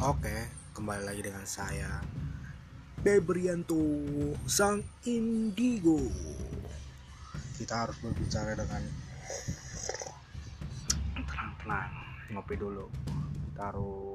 Oke, kembali lagi dengan saya Debrianto Sang Indigo. Kita harus berbicara dengan tenang-tenang, ngopi dulu. Kita harus